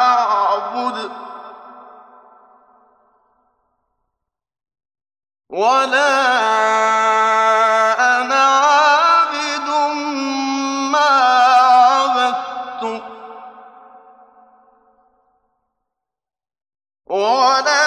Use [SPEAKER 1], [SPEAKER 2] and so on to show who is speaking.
[SPEAKER 1] أعبد. ولا أنا عابد ما عبدتم ولا